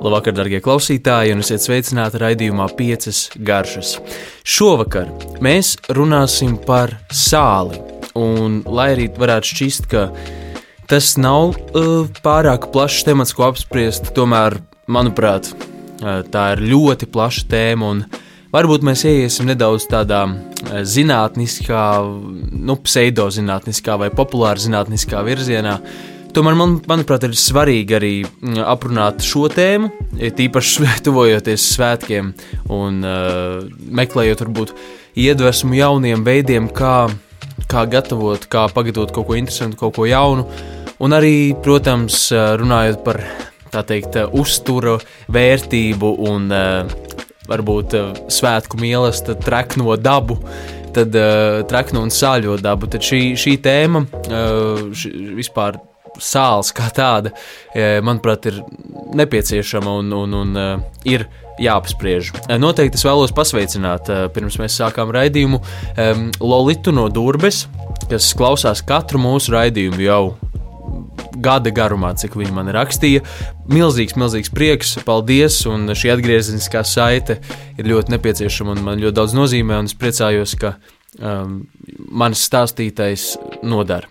Labvakar, darbie klausītāji, un esiet sveicināti raidījumā Piecas garšas. Šovakar mēs runāsim par sāli. Un, lai arī varētu šķist, ka tas nav uh, pārāk plašs temats, ko apspriest, tomēr, manuprāt, uh, tā ir ļoti plaša tēma. Varbūt mēs ieiesim nedaudz tādā uh, zinātniskā, nu, pseidozinātniskā vai populāra zinātniskā virzienā. Uh, Tomēr, man, manuprāt, ir svarīgi arī mm, aprunāt šo tēmu, tīpaši tuvojoties svētkiem un uh, meklējot, varbūt, iedvesmu jauniem veidiem, kā, kā gatavot, kā pagatavot kaut ko interesantu, kaut ko jaunu. Un arī, protams, runājot par tā teikt, uzturu vērtību un uh, varbūt uh, svētku mīlestību, trekno dabu. Tad uh, trekno un sāļo dabu. Tad šī, šī tēma uh, š, vispār sāls kā tāda, e, manuprāt, ir nepieciešama un, un, un e, ir jāapspriež. E, noteikti es vēlos pasveicināt, pirms mēs sākām raidījumu, Lolitu no Durbes, kas klausās katru mūsu raidījumu jau gada garumā, cik viņi man rakstīja. Milzīgs, milzīgs prieks, paldies, un šī atgriezeniskā saite ir ļoti nepieciešama un man ļoti daudz nozīmē, un es priecājos, ka um, manis stāstītais nodara.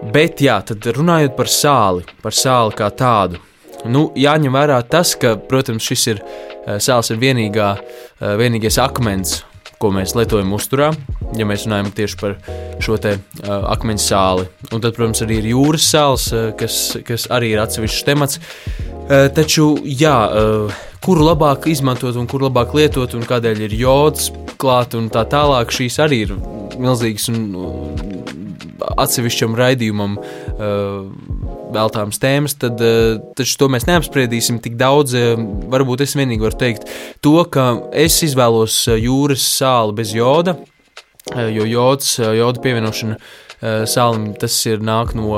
Bet, jā, tad runājot par sāli, par sāli kā tādu, nu, jāņem vērā tas, ka, protams, šis ir eh, sāls ir vienīgā, eh, vienīgais akmens, ko mēs lietojam uzturā, ja mēs runājam tieši par šo te uh, akmeņu sāli. Un tad, protams, arī ir jūras sāls, kas, kas arī ir atsevišķs temats. Taču, jā, kuru labāk izmantot un kuru labāk lietot, un kādēļ ir jods klāt un tā tālāk, šīs arī ir milzīgas un atsevišķam raidījumam uh, veltāmas tēmas, tad uh, taču to mēs neapspriedīsim tik daudz. Uh, varbūt es vienīgi varu teikt to, ka es izvēlos jūras sāli bez joda, jo jods, joda pievienošana Eh, Sālim tas ir nāk no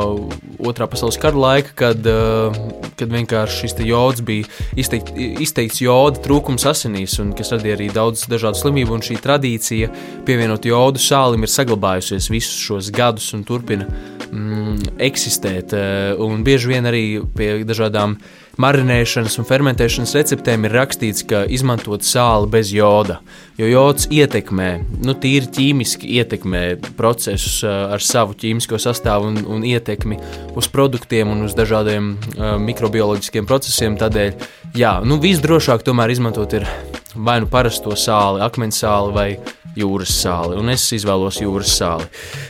otrā pasaules kara laika, kad, eh, kad vienkārši šis jods bija izteikt, izteikts joda trūkums asinīs, un kas radīja arī daudz dažādu slimību. Šī tradīcija pievienot jodu sālim ir saglabājusies visus šos gadus un turpina mm, eksistēt. Eh, un bieži vien arī pie dažādām uh, marinēšanas un fermentēšanas receptēm ir rakstīts, ka izmantot sāli bez joda, jo jods ietekmē, nu, tīri ķīmiski ietekmē procesus ar savu ķīmisko sastāvu un, un ietekmi uz produktiem un uz dažādiem uh, mikrobioloģiskiem procesiem. Tādēļ, jā, nu, visdrošāk tomēr izmantot ir vai nu parasto sāli, akmens sāli vai jūras sāli, un es izvēlos jūras sāli.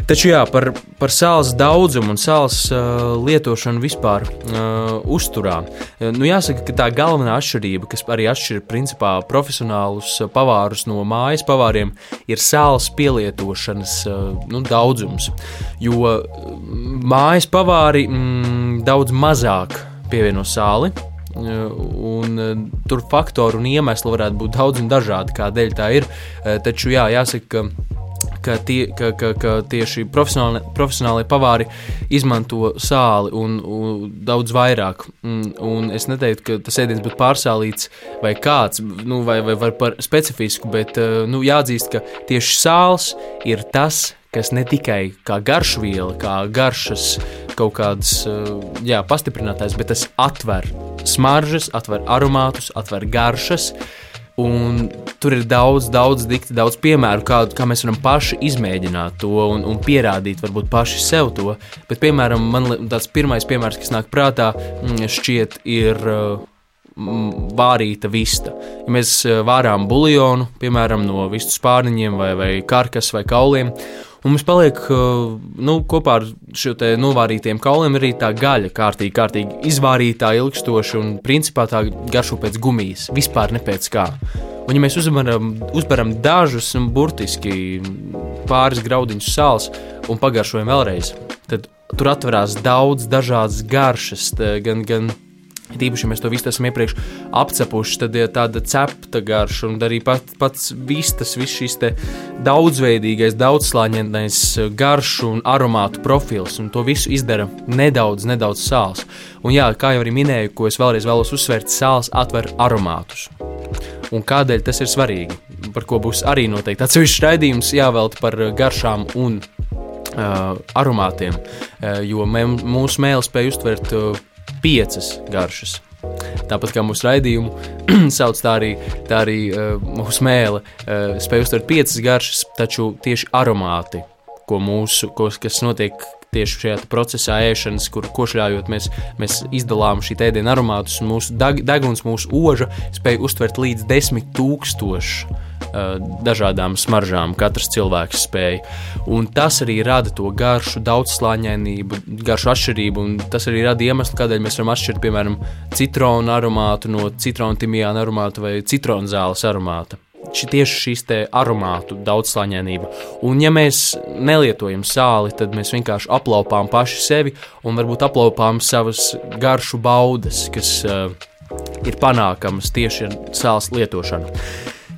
Taču jā, par, par sāls daudzumu un sāls uh, lietošanu vispār uh, uzturā. Uh, nu, jāsaka, ka tā galvenā atšķirība, kas arī atšķir principā profesionālus pavārus no mājas pavāriem, ir sāls pielietošanas uh, nu, daudzums. Jo mājas pavāri mm, daudz mazāk pievieno sāli Un, tur faktoru un iemeslu varētu būt daudz un dažādi, kādēļ tā ir. Taču jā, jāsaka, ka tie, ka, ka, ka tieši profesionāli, profesionālie pavāri izmanto sāli un, un daudz vairāk. Un, un es neteiktu, ka tas ēdiens būtu pārsālīts vai kāds, nu, vai, vai, vai par specifisku, bet nu, jāatzīst, ka tieši sāls ir tas, kas ne tikai kā garšviela, kā garšas kaut kādas jā, pastiprinātājs, bet tas atver smaržas, atver aromātus, atver garšas. Un tur ir daudz, daudz, dikti, daudz piemēru, kā, kā mēs varam paši izmēģināt to un, un pierādīt, varbūt paši sev to. Bet, piemēram, man tāds pirmais piemērs, kas nāk prātā, mm, šķiet, ir mm, vārīta vista. Ja mēs eh, vārām buļļonu, piemēram, no vistu spārniņiem vai, vai karkas vai kauliem, Un mums paliek nu, kopā ar šo novārītiem kauliem arī tā gaļa, kārtīgi, kārtīgi izvārītā, ilgstoša un principā tā garšo pēc gumijas, vispār ne pēc kā. Un, ja mēs uzvaram, uzbaram dažus burtiski pāris graudiņus sāls un pagaršojam vēlreiz, tad tur atverās daudz dažādas garšas, gan, gan Tīpaši, ja mēs to visu esam iepriekš apcepuši, tad ir tāda cepta garša un arī pat, pats vistas, viss šis daudzveidīgais, daudzslāņainais garšu un aromātu profils, un to visu izdara nedaudz, nedaudz sāls. Un jā, kā jau arī minēju, ko es vēlreiz vēlos uzsvērt, sāls atver aromātus. Un kādēļ tas ir svarīgi? Par ko būs arī noteikti atsevišķs raidījums jāvelta par garšām un uh, aromātiem, uh, jo mē, mūsu mēlē spēja uztvert uh, piecas garšas. Tāpat kā mūsu raidījumu sauc, tā arī, tā arī uh, mūsu mēlē uh, spēj uztvert piecas garšas, taču tieši aromāti, ko mūsu, ko, kas notiek tieši šajā procesā ēšanas, kur košļājot mēs, mēs izdalām šī ēdienu aromātus, un mūsu deg, deguns, mūsu oža spēj uztvert līdz desmit tūkstošu dažādām smaržām, katrs cilvēks spēja. Un tas arī rada to garšu daudzslāņainību, garšu atšķirību, un tas arī rada iemeslu, kādēļ mēs varam atšķirt, piemēram, citronu aromātu no citronu timijāna aromāta vai citronu zāles aromāta ši, tieši šīs aromātu daudzslāņainība. Un, ja mēs nelietojam sāli, tad mēs vienkārši aplaupām paši sevi un varbūt aplaupām savas garšu baudas, kas uh, ir panākamas tieši ar sāls lietošanu.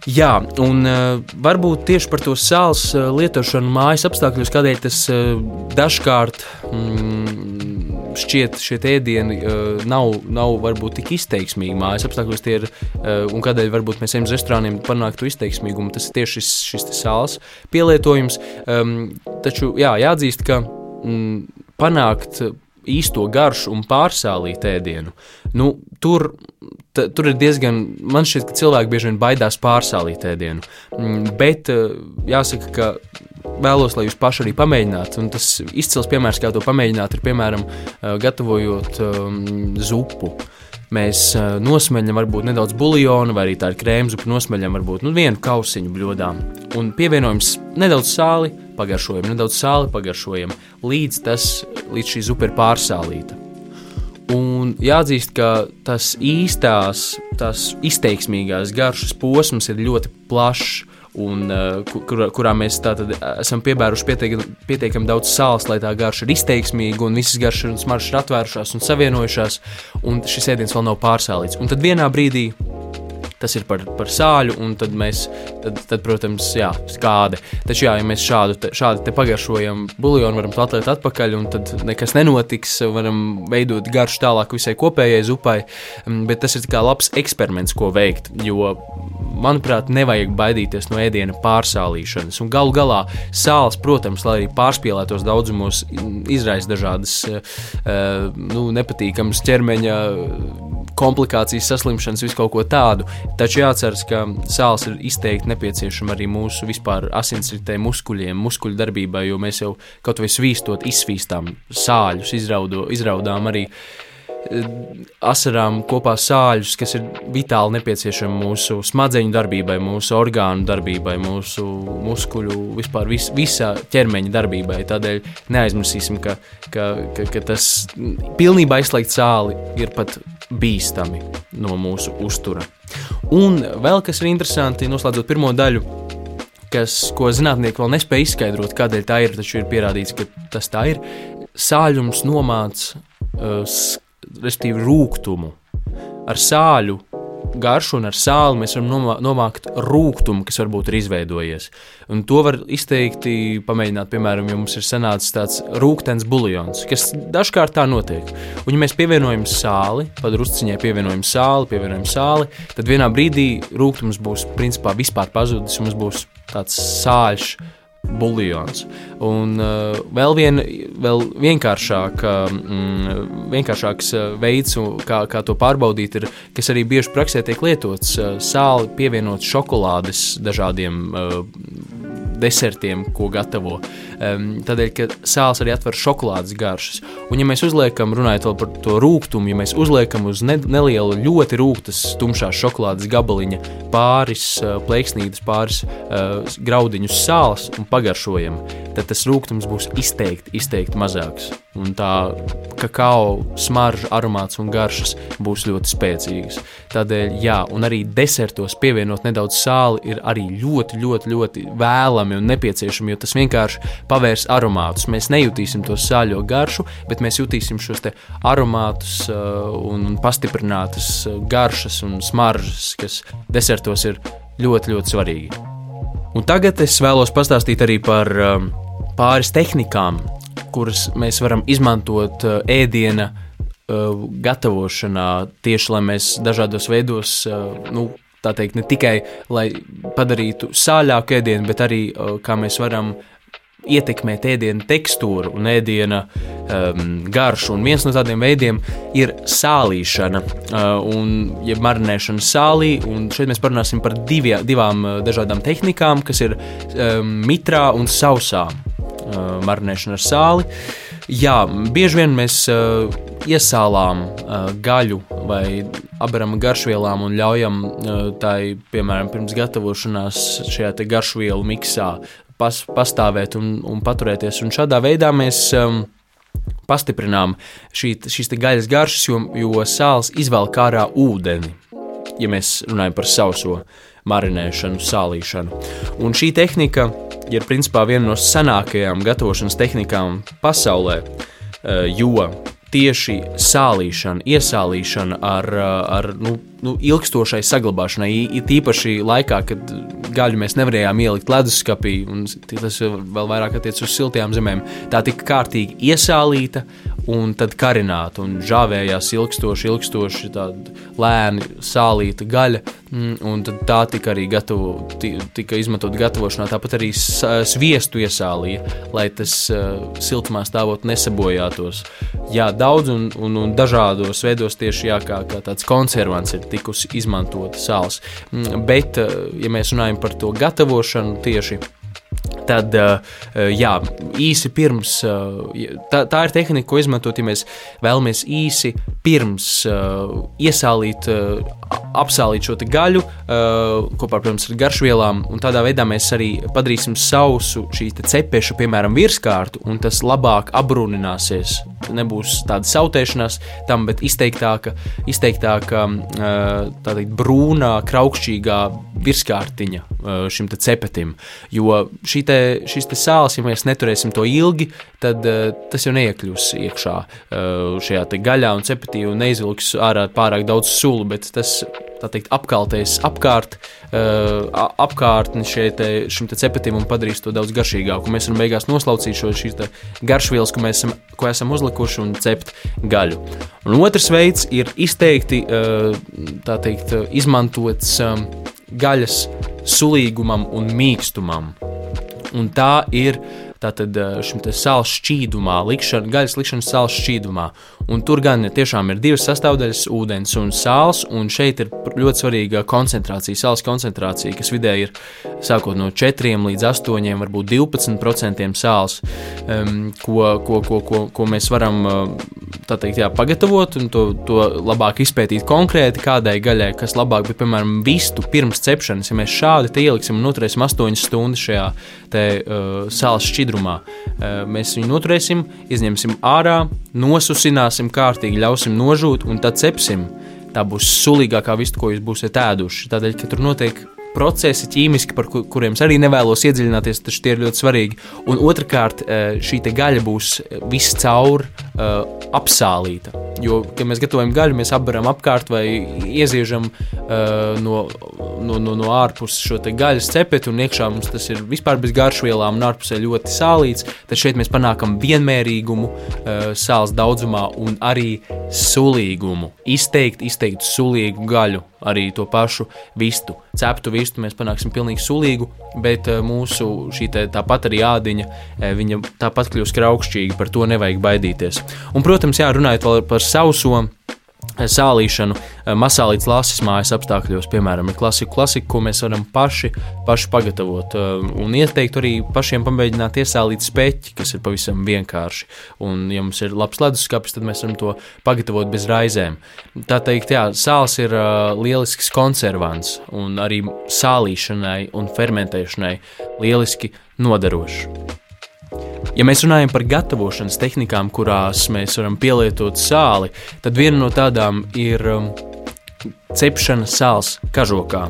Jā, un uh, varbūt tieši par to sāls uh, lietošanu mājas apstākļos, kādēļ tas uh, dažkārt mm, šķiet, šie ēdieni uh, nav, nav varbūt tik izteiksmīgi mājas apstākļos, ir, uh, un kādēļ varbūt mēs ejam uz restorāniem panākt to izteiksmīgumu. Tas ir tieši šis, šis sāls pielietojums. Um, taču jā, jāatzīst, ka mm, panākt īsto garšu un pārsālīt ēdienu, nu, tur, t, tur ir diezgan, man šķiet, ka cilvēki bieži vien baidās pārsālīt ēdienu. Mm, bet uh, jāsaka, ka vēlos, lai jūs paši arī pamēģinātu. Un tas izcils piemērs, kā to pamēģināt, ir piemēram gatavojot um, zupu. Mēs uh, nosmeļam varbūt nedaudz buļbuļsāļu, vai arī tā ir krēmzupa, nosmeļam varbūt nu, vienu kausiņu bļodām un pievienojam nedaudz sāli, pagaršojam, nedaudz sāli pagaršojam, līdz, tas, līdz šī zupa ir pārsālīta. Un jāatzīst, ka tas īstās, tās izteiksmīgās garšas posms ir ļoti plašs un uh, kur, kurā mēs tātad uh, esam piebēruši pietiekami pietiekam daudz sāls, lai tā garša ir izteiksmīga un visas garšas un smaržas ir atvērušās un savienojušās, un šis ēdiens vēl nav pārsālīts. Un tad vienā brīdī tas ir par, par sāļu, un tad mēs, tad, tad protams, jā, skāde. Taču, jā, ja mēs šādu te, šādi te pagaršojam buļbuļsāļu, varam to atlikt atpakaļ, un tad nekas nenotiks. Varam veidot garšu tālāk visai kopējai zupai, mm, bet tas ir kā labs eksperiments, ko veikt. Jo, manuprāt, nevajag baidīties no ēdiena pārsālīšanas. Un galu galā sāls, protams, lai arī pārspīlētos daudzumos, izraisa dažādas uh, nu, nepatīkamas ķermeņa komplikācijas, saslimšanas, visu kaut ko tādu. Taču jāatcerās, ka sāls ir izteikti nepieciešama arī mūsu vispār asinsritē, muskuļiem, muskuļu darbībai, jo mēs jau kaut vai svīstot, izsvīstām sāļus, izraudo, izraudām arī eh, asarām kopā sāļus, kas ir vitāli nepieciešami mūsu smadzeņu darbībai, mūsu orgānu darbībai, mūsu muskuļu, vispār vis, visā ķermeņa darbībai. Tādēļ neaizmirsīsim, ka, ka, ka, ka tas pilnībā izslēgt sāli ir pat bīstami no mūsu uztura. Un vēl kas ir interesanti, noslēdzot pirmo daļu, kas, ko zinātnieki vēl nespēja izskaidrot, kādēļ tā ir, taču ir pierādīts, ka tas tā ir. Sāļums nomāca, uh, respektīvi, rūkumu. Ar sāļu garšu un ar sāli mēs varam nomākt rūkumu, kas varbūt ir izveidojies. Un to var izteikti pamēģināt, piemēram, ja mums ir sanācis tāds rūkstošs buļļons, kas dažkārt tā notiek. Un, ja mēs pievienojam sāli, tad drusciņai pievienojam sāli, pievienojam sāli, tad vienā brīdī rūkums būs principā vispār pazudis un mums būs tāds sāļš buļļons. Un uh, vēl, vien, vēl vienkāršāk, mm, vienkāršāks uh, veids, kā, kā to pārbaudīt, ir, kas arī bieži praksē tiek lietots, sāli pievienot šokolādes dažādiem uh, desertiem, ko gatavo. Um, tādēļ, ka sāls arī atver šokolādes garšas. Un, ja mēs uzliekam, runājot par to rūkumu, ja mēs uzliekam uz ne, nelielu, ļoti rūktas, tumšās šokolādes gabaliņa pāris uh, plēksnītes, pāris uh, graudiņus sāls un pagaršojam, tad tas rūkums būs izteikti, izteikti mazāks. Un tā kakao smarža, aromāts un garšas būs ļoti spēcīgas. Tādēļ, jā, un arī desertos pievienot nedaudz sāli ir arī ļoti, ļoti, ļoti vēlami un nepieciešami, jo tas vienkārši pavērs aromātus. Mēs nejutīsim to sāļo garšu, bet mēs jutīsim šos aromātus uh, un pastiprinātas uh, garšas un smaržas, kas desertos ir ļoti, ļoti svarīgi. Un tagad es vēlos pastāstīt arī par um, pāris tehnikām, kuras mēs varam izmantot uh, ēdiena uh, gatavošanā, tieši lai mēs dažādos veidos, uh, nu, tā teikt, ne tikai lai padarītu sāļāku ēdienu, bet arī kā mēs varam ietekmēt ēdienu tekstūru un ēdiena um, garšu. Un viens no tādiem veidiem ir sālīšana, uh, un, ja marinēšana sālī. Šeit mēs parunāsim par divie, divām uh, dažādām tehnikām, kas ir um, mitrā un sausā uh, marinēšana ar sāli. Jā, bieži vien mēs uh, iesālām uh, gaļu vai abaram garšvielām un ļaujam uh, tai, piemēram, pirms gatavošanās šajā garšvielu miksā pas, pastāvēt un, un paturēties. Un šādā veidā mēs um, pastiprinām šī, šīs gaļas garšas, jo, jo sāls izvelk ārā ūdeni. Ja mēs runājam par sauso marinēšanu, sālīšanu. Un šī tehnika ir principā viena no senākajām gatavošanas tehnikām pasaulē, uh, jo tieši sālīšana, iesālīšana ar, ar nu, nu, ilgstošai saglabāšanai, it īpaši laikā, kad gaļu mēs nevarējām ielikt leduskapī, un tas vēl vairāk attiecas uz siltajām zemēm, tā tika kārtīgi iesālīta un tad karināta un žāvējās ilgstoši, ilgstoši lēni sālīta gaļa, mm, un tā tika arī gatavo, tika izmantot gatavošanā, tāpat arī sviestu iesālīja, lai tas uh, siltumā stāvot nesabojātos. Jā, daudz un, un, un dažādos veidos tieši jā, kā, kā tāds konservants ir tikusi izmantota sāls. Mm, bet, uh, ja mēs runājam par to gatavošanu tieši Tad, eh, eh, jā, īsi pirms, eh, tā, tā ir tehnika, ko izmantot, ja mēs vēlamies īsi pirms iesālīt, apsālīt šo gaļu kopā protams, ar garšvielām, un tādā veidā mēs arī padarīsim sausu šī cepeša, piemēram, virskārtu, un tas labāk abrunināsies. Nebūs tāda sautēšanās tam, bet izteiktāka, izteiktāka tā teikt, brūnā, kraukšķīgā virskārtiņa šim cepetim. Jo te, šis te sāls, ja mēs neturēsim to ilgi, tad uh, tas jau neiekļūs iekšā uh, šajā gaļā un cepetī un neizvilks ārā pārāk daudz sulu, bet tas teikt, apkaltēs apkārt, apkārtni te, šim te cepetim un padarīs to daudz garšīgāku. Mēs varam beigās noslaucīt šo garšvielas, ko mēs esam, ko esam uzlikuši un cept gaļu. Un otrs veids ir izteikti teikt, izmantots gaļas sulīgumam un mīkstumam un tā ir tātad šim sāls šķīdumā, likšana, gaļas likšana sāls šķīdumā. Un tur gan tiešām ir divas sastāvdaļas - ūdens un sāls, un šeit ir ļoti svarīga koncentrācija, sāls koncentrācija, kas vidēji ir sākot no 4 līdz 8, varbūt 12% sāls, um, ko, ko, ko, ko, ko mēs varam teikt, jā, pagatavot un to, to labāk izpētīt konkrēti kādai gaļai, kas labāk, bet, piemēram, vistu pirms cepšanas, ja mēs šādi ieliksim un noturēsim 8 stundas šajā te, uh, sāls šķidrumā, uh, mēs viņu noturēsim, izņemsim ārā, nosusinām apmācīsim kārtīgi, ļausim nožūt un tad cepsim. Tā būs sulīgākā vista, ko jūs būsiet ēduši. Tādēļ, ka tur notiek procesi ķīmiski, par kuriem es arī nevēlos iedziļināties, taču tie ir ļoti svarīgi. Un otrkārt, eh, šī gaļa būs viscaur uh, apsālīta. Jo, kad mēs gatavojam gaļu, mēs apbaram apkārt vai ieziežam uh, no, no, no, no ārpuses šo gaļas cepeti, un iekšā mums tas ir vispār bez garšvielām, un ārpusē ļoti sālīts. Tad šeit mēs panākam vienmērīgumu uh, sāls daudzumā un arī sulīgumu. Izteikti, izteikti sulīgu gaļu, arī to pašu vistu. Ceptu vistu mēs panāksim pilnīgi sulīgu, bet uh, mūsu šī tāpat arī ādiņa, viņa tāpat kļūs kraukšķīga, par to nevajag baidīties. Un, protams, jā, runājot vēl par sauso eh, sālīšanu, eh, masālītas lasis mājas apstākļos, piemēram, ir klasika, klasika, ko mēs varam paši, paši pagatavot. Eh, un ieteikt arī pašiem pamēģināt iesālīt speķi, kas ir pavisam vienkārši. Un, ja mums ir labs leduskapis, tad mēs varam to pagatavot bez raizēm. Tā teikt, jā, sāls ir uh, lielisks konservants un arī sālīšanai un fermentēšanai lieliski nodarošs. Ja mēs runājam par gatavošanas tehnikām, kurās mēs varam pielietot sāli, tad viena no tādām ir um, cepšana sāls kažokā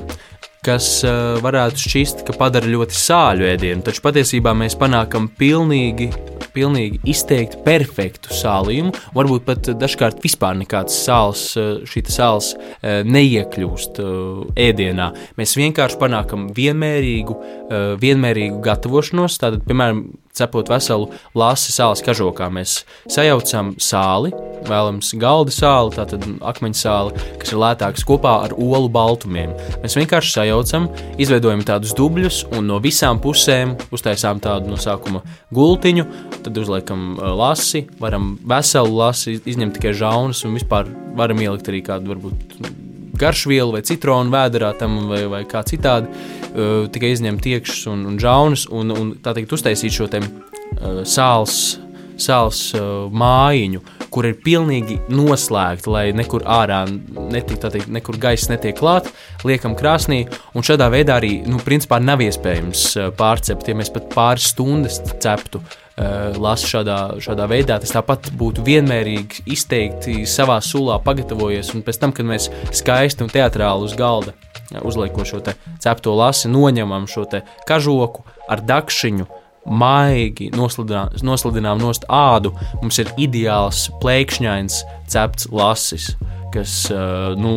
kas uh, varētu šķist, ka padara ļoti sāļu ēdienu, taču patiesībā mēs panākam pilnīgi, pilnīgi izteikti perfektu sālījumu. Varbūt pat dažkārt vispār nekāds sāls, uh, šī sāls uh, neiekļūst uh, ēdienā. Mēs vienkārši panākam vienmērīgu, uh, vienmērīgu gatavošanos. Tātad, piemēram, cepot veselu lasi sāls kažokā. Mēs sajaucam sāli, vēlams galda sāli, tātad akmeņu sāli, kas ir lētāks kopā ar olu baltumiem. Mēs vienkārši sajaucam, izveidojam tādus dubļus un no visām pusēm uztaisām tādu no sākuma gultiņu, tad uzliekam lasi, varam veselu lasi izņemt tikai žaunas un vispār varam ielikt arī kādu varbūt garšvielu vai citronu vēdā tam vai, vai kā citādi, uh, tikai izņemt iekšas un, un žaunas un, un tā teikt uztaisīt šo te uh, sāls, sāls uh, mājiņu, kur ir pilnīgi noslēgta, lai nekur ārā netik, teikt, nekur gaisa netiek klāt, liekam krāsnī, un šādā veidā arī, nu, principā nav iespējams uh, pārcept, ja mēs pat pāris stundas ceptu uh, lasu šādā, šādā veidā, tas tāpat būtu vienmērīgi izteikti savā sulā pagatavojies, un pēc tam, kad mēs skaisti un teatrāli uz galda eh, uzliekot šo cepto lasi, noņemam šo kažoku ar dakšiņu. Maigi noslidinām, noslidinām nost ādu. Mums ir ideāls plēkšņains cepts lasis, kas uh, nu,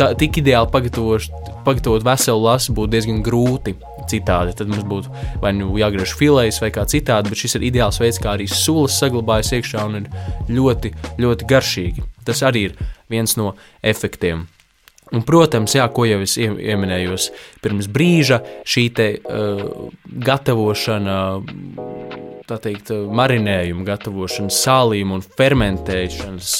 tā, tik ideāli pagatavot, pagatavot veselu lasi būtu diezgan grūti citādi. Tad mums būtu vai nu jāgriež filējas vai kā citādi, bet šis ir ideāls veids, kā arī sulas saglabājas iekšā un ir ļoti, ļoti garšīgi. Tas arī ir viens no efektiem. Un, protams, jā, ko jau es pieminēju, pirms brīža šī te, uh, gatavošana tā teikt, marinējuma gatavošanas, sālījuma un fermentēšanas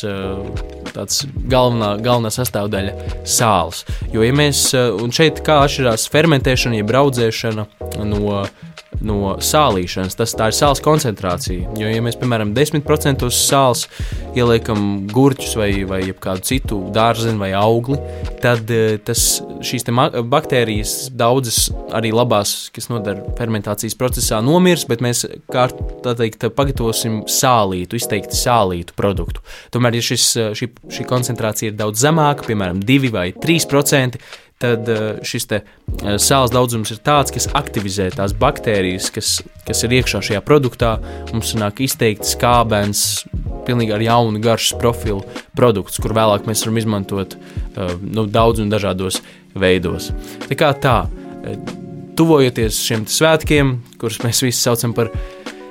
tāds galvenā, galvenā sastāvdaļa - sāls. Jo, ja mēs, un šeit kā atšķirās fermentēšana, jeb braudzēšana no no sālīšanas. Tas ir sāls koncentrācija. Jo, ja mēs, piemēram, 10% sāls ieliekam gurķus vai, vai kādu citu dārziņu vai augli, tad eh, tas, šīs baktērijas daudzas arī labās, kas nodara fermentācijas procesā, nomirs, bet mēs kā tā teikt, pagatavosim sālītu, izteikti sālītu produktu. Tomēr, ja šis, šī, šī koncentrācija ir daudz zemāka, piemēram, 2 vai 3%, tad eh, šis eh, sāls daudzums ir tāds, kas aktivizē tās baktērijas, kas, kas ir iekšā šajā produktā. Mums nāk izteikti skābens, pilnīgi ar jaunu garšas profilu produkts, kur vēlāk mēs varam izmantot uh, nu, daudz un dažādos veidos. Tā kā tā, tuvojoties šiem svētkiem, kurus mēs visi saucam par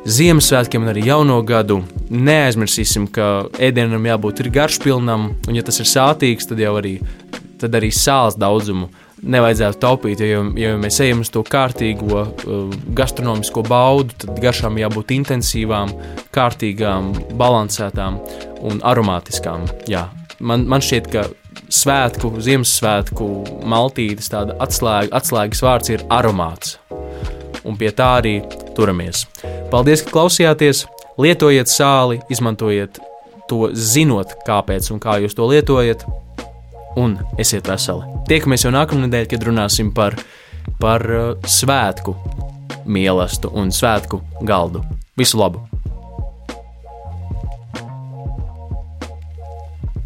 Ziemassvētkiem un arī jauno gadu, neaizmirsīsim, ka ēdienam jābūt garšpilnam, un ja tas ir sātīgs, tad jau arī tad arī sāls daudzumu nevajadzētu taupīt. Jo, ja mēs ejam uz to kārtīgo uh, gastronomisko baudu, tad garšām jābūt intensīvām, kārtīgām, balansētām un aromātiskām. Jā. Man, man šķiet, ka svētku, Ziemassvētku maltītes atslēga, atslēgas vārds ir aromāts. Un pie tā arī turamies. Paldies, ka klausījāties! Lietojiet sāli, izmantojiet to zinot, kāpēc un kā jūs to lietojat un esiet veseli. Tiekamies jau nākamā nedēļa, kad runāsim par, par uh, svētku mīlestību un svētku galdu. Visu labu!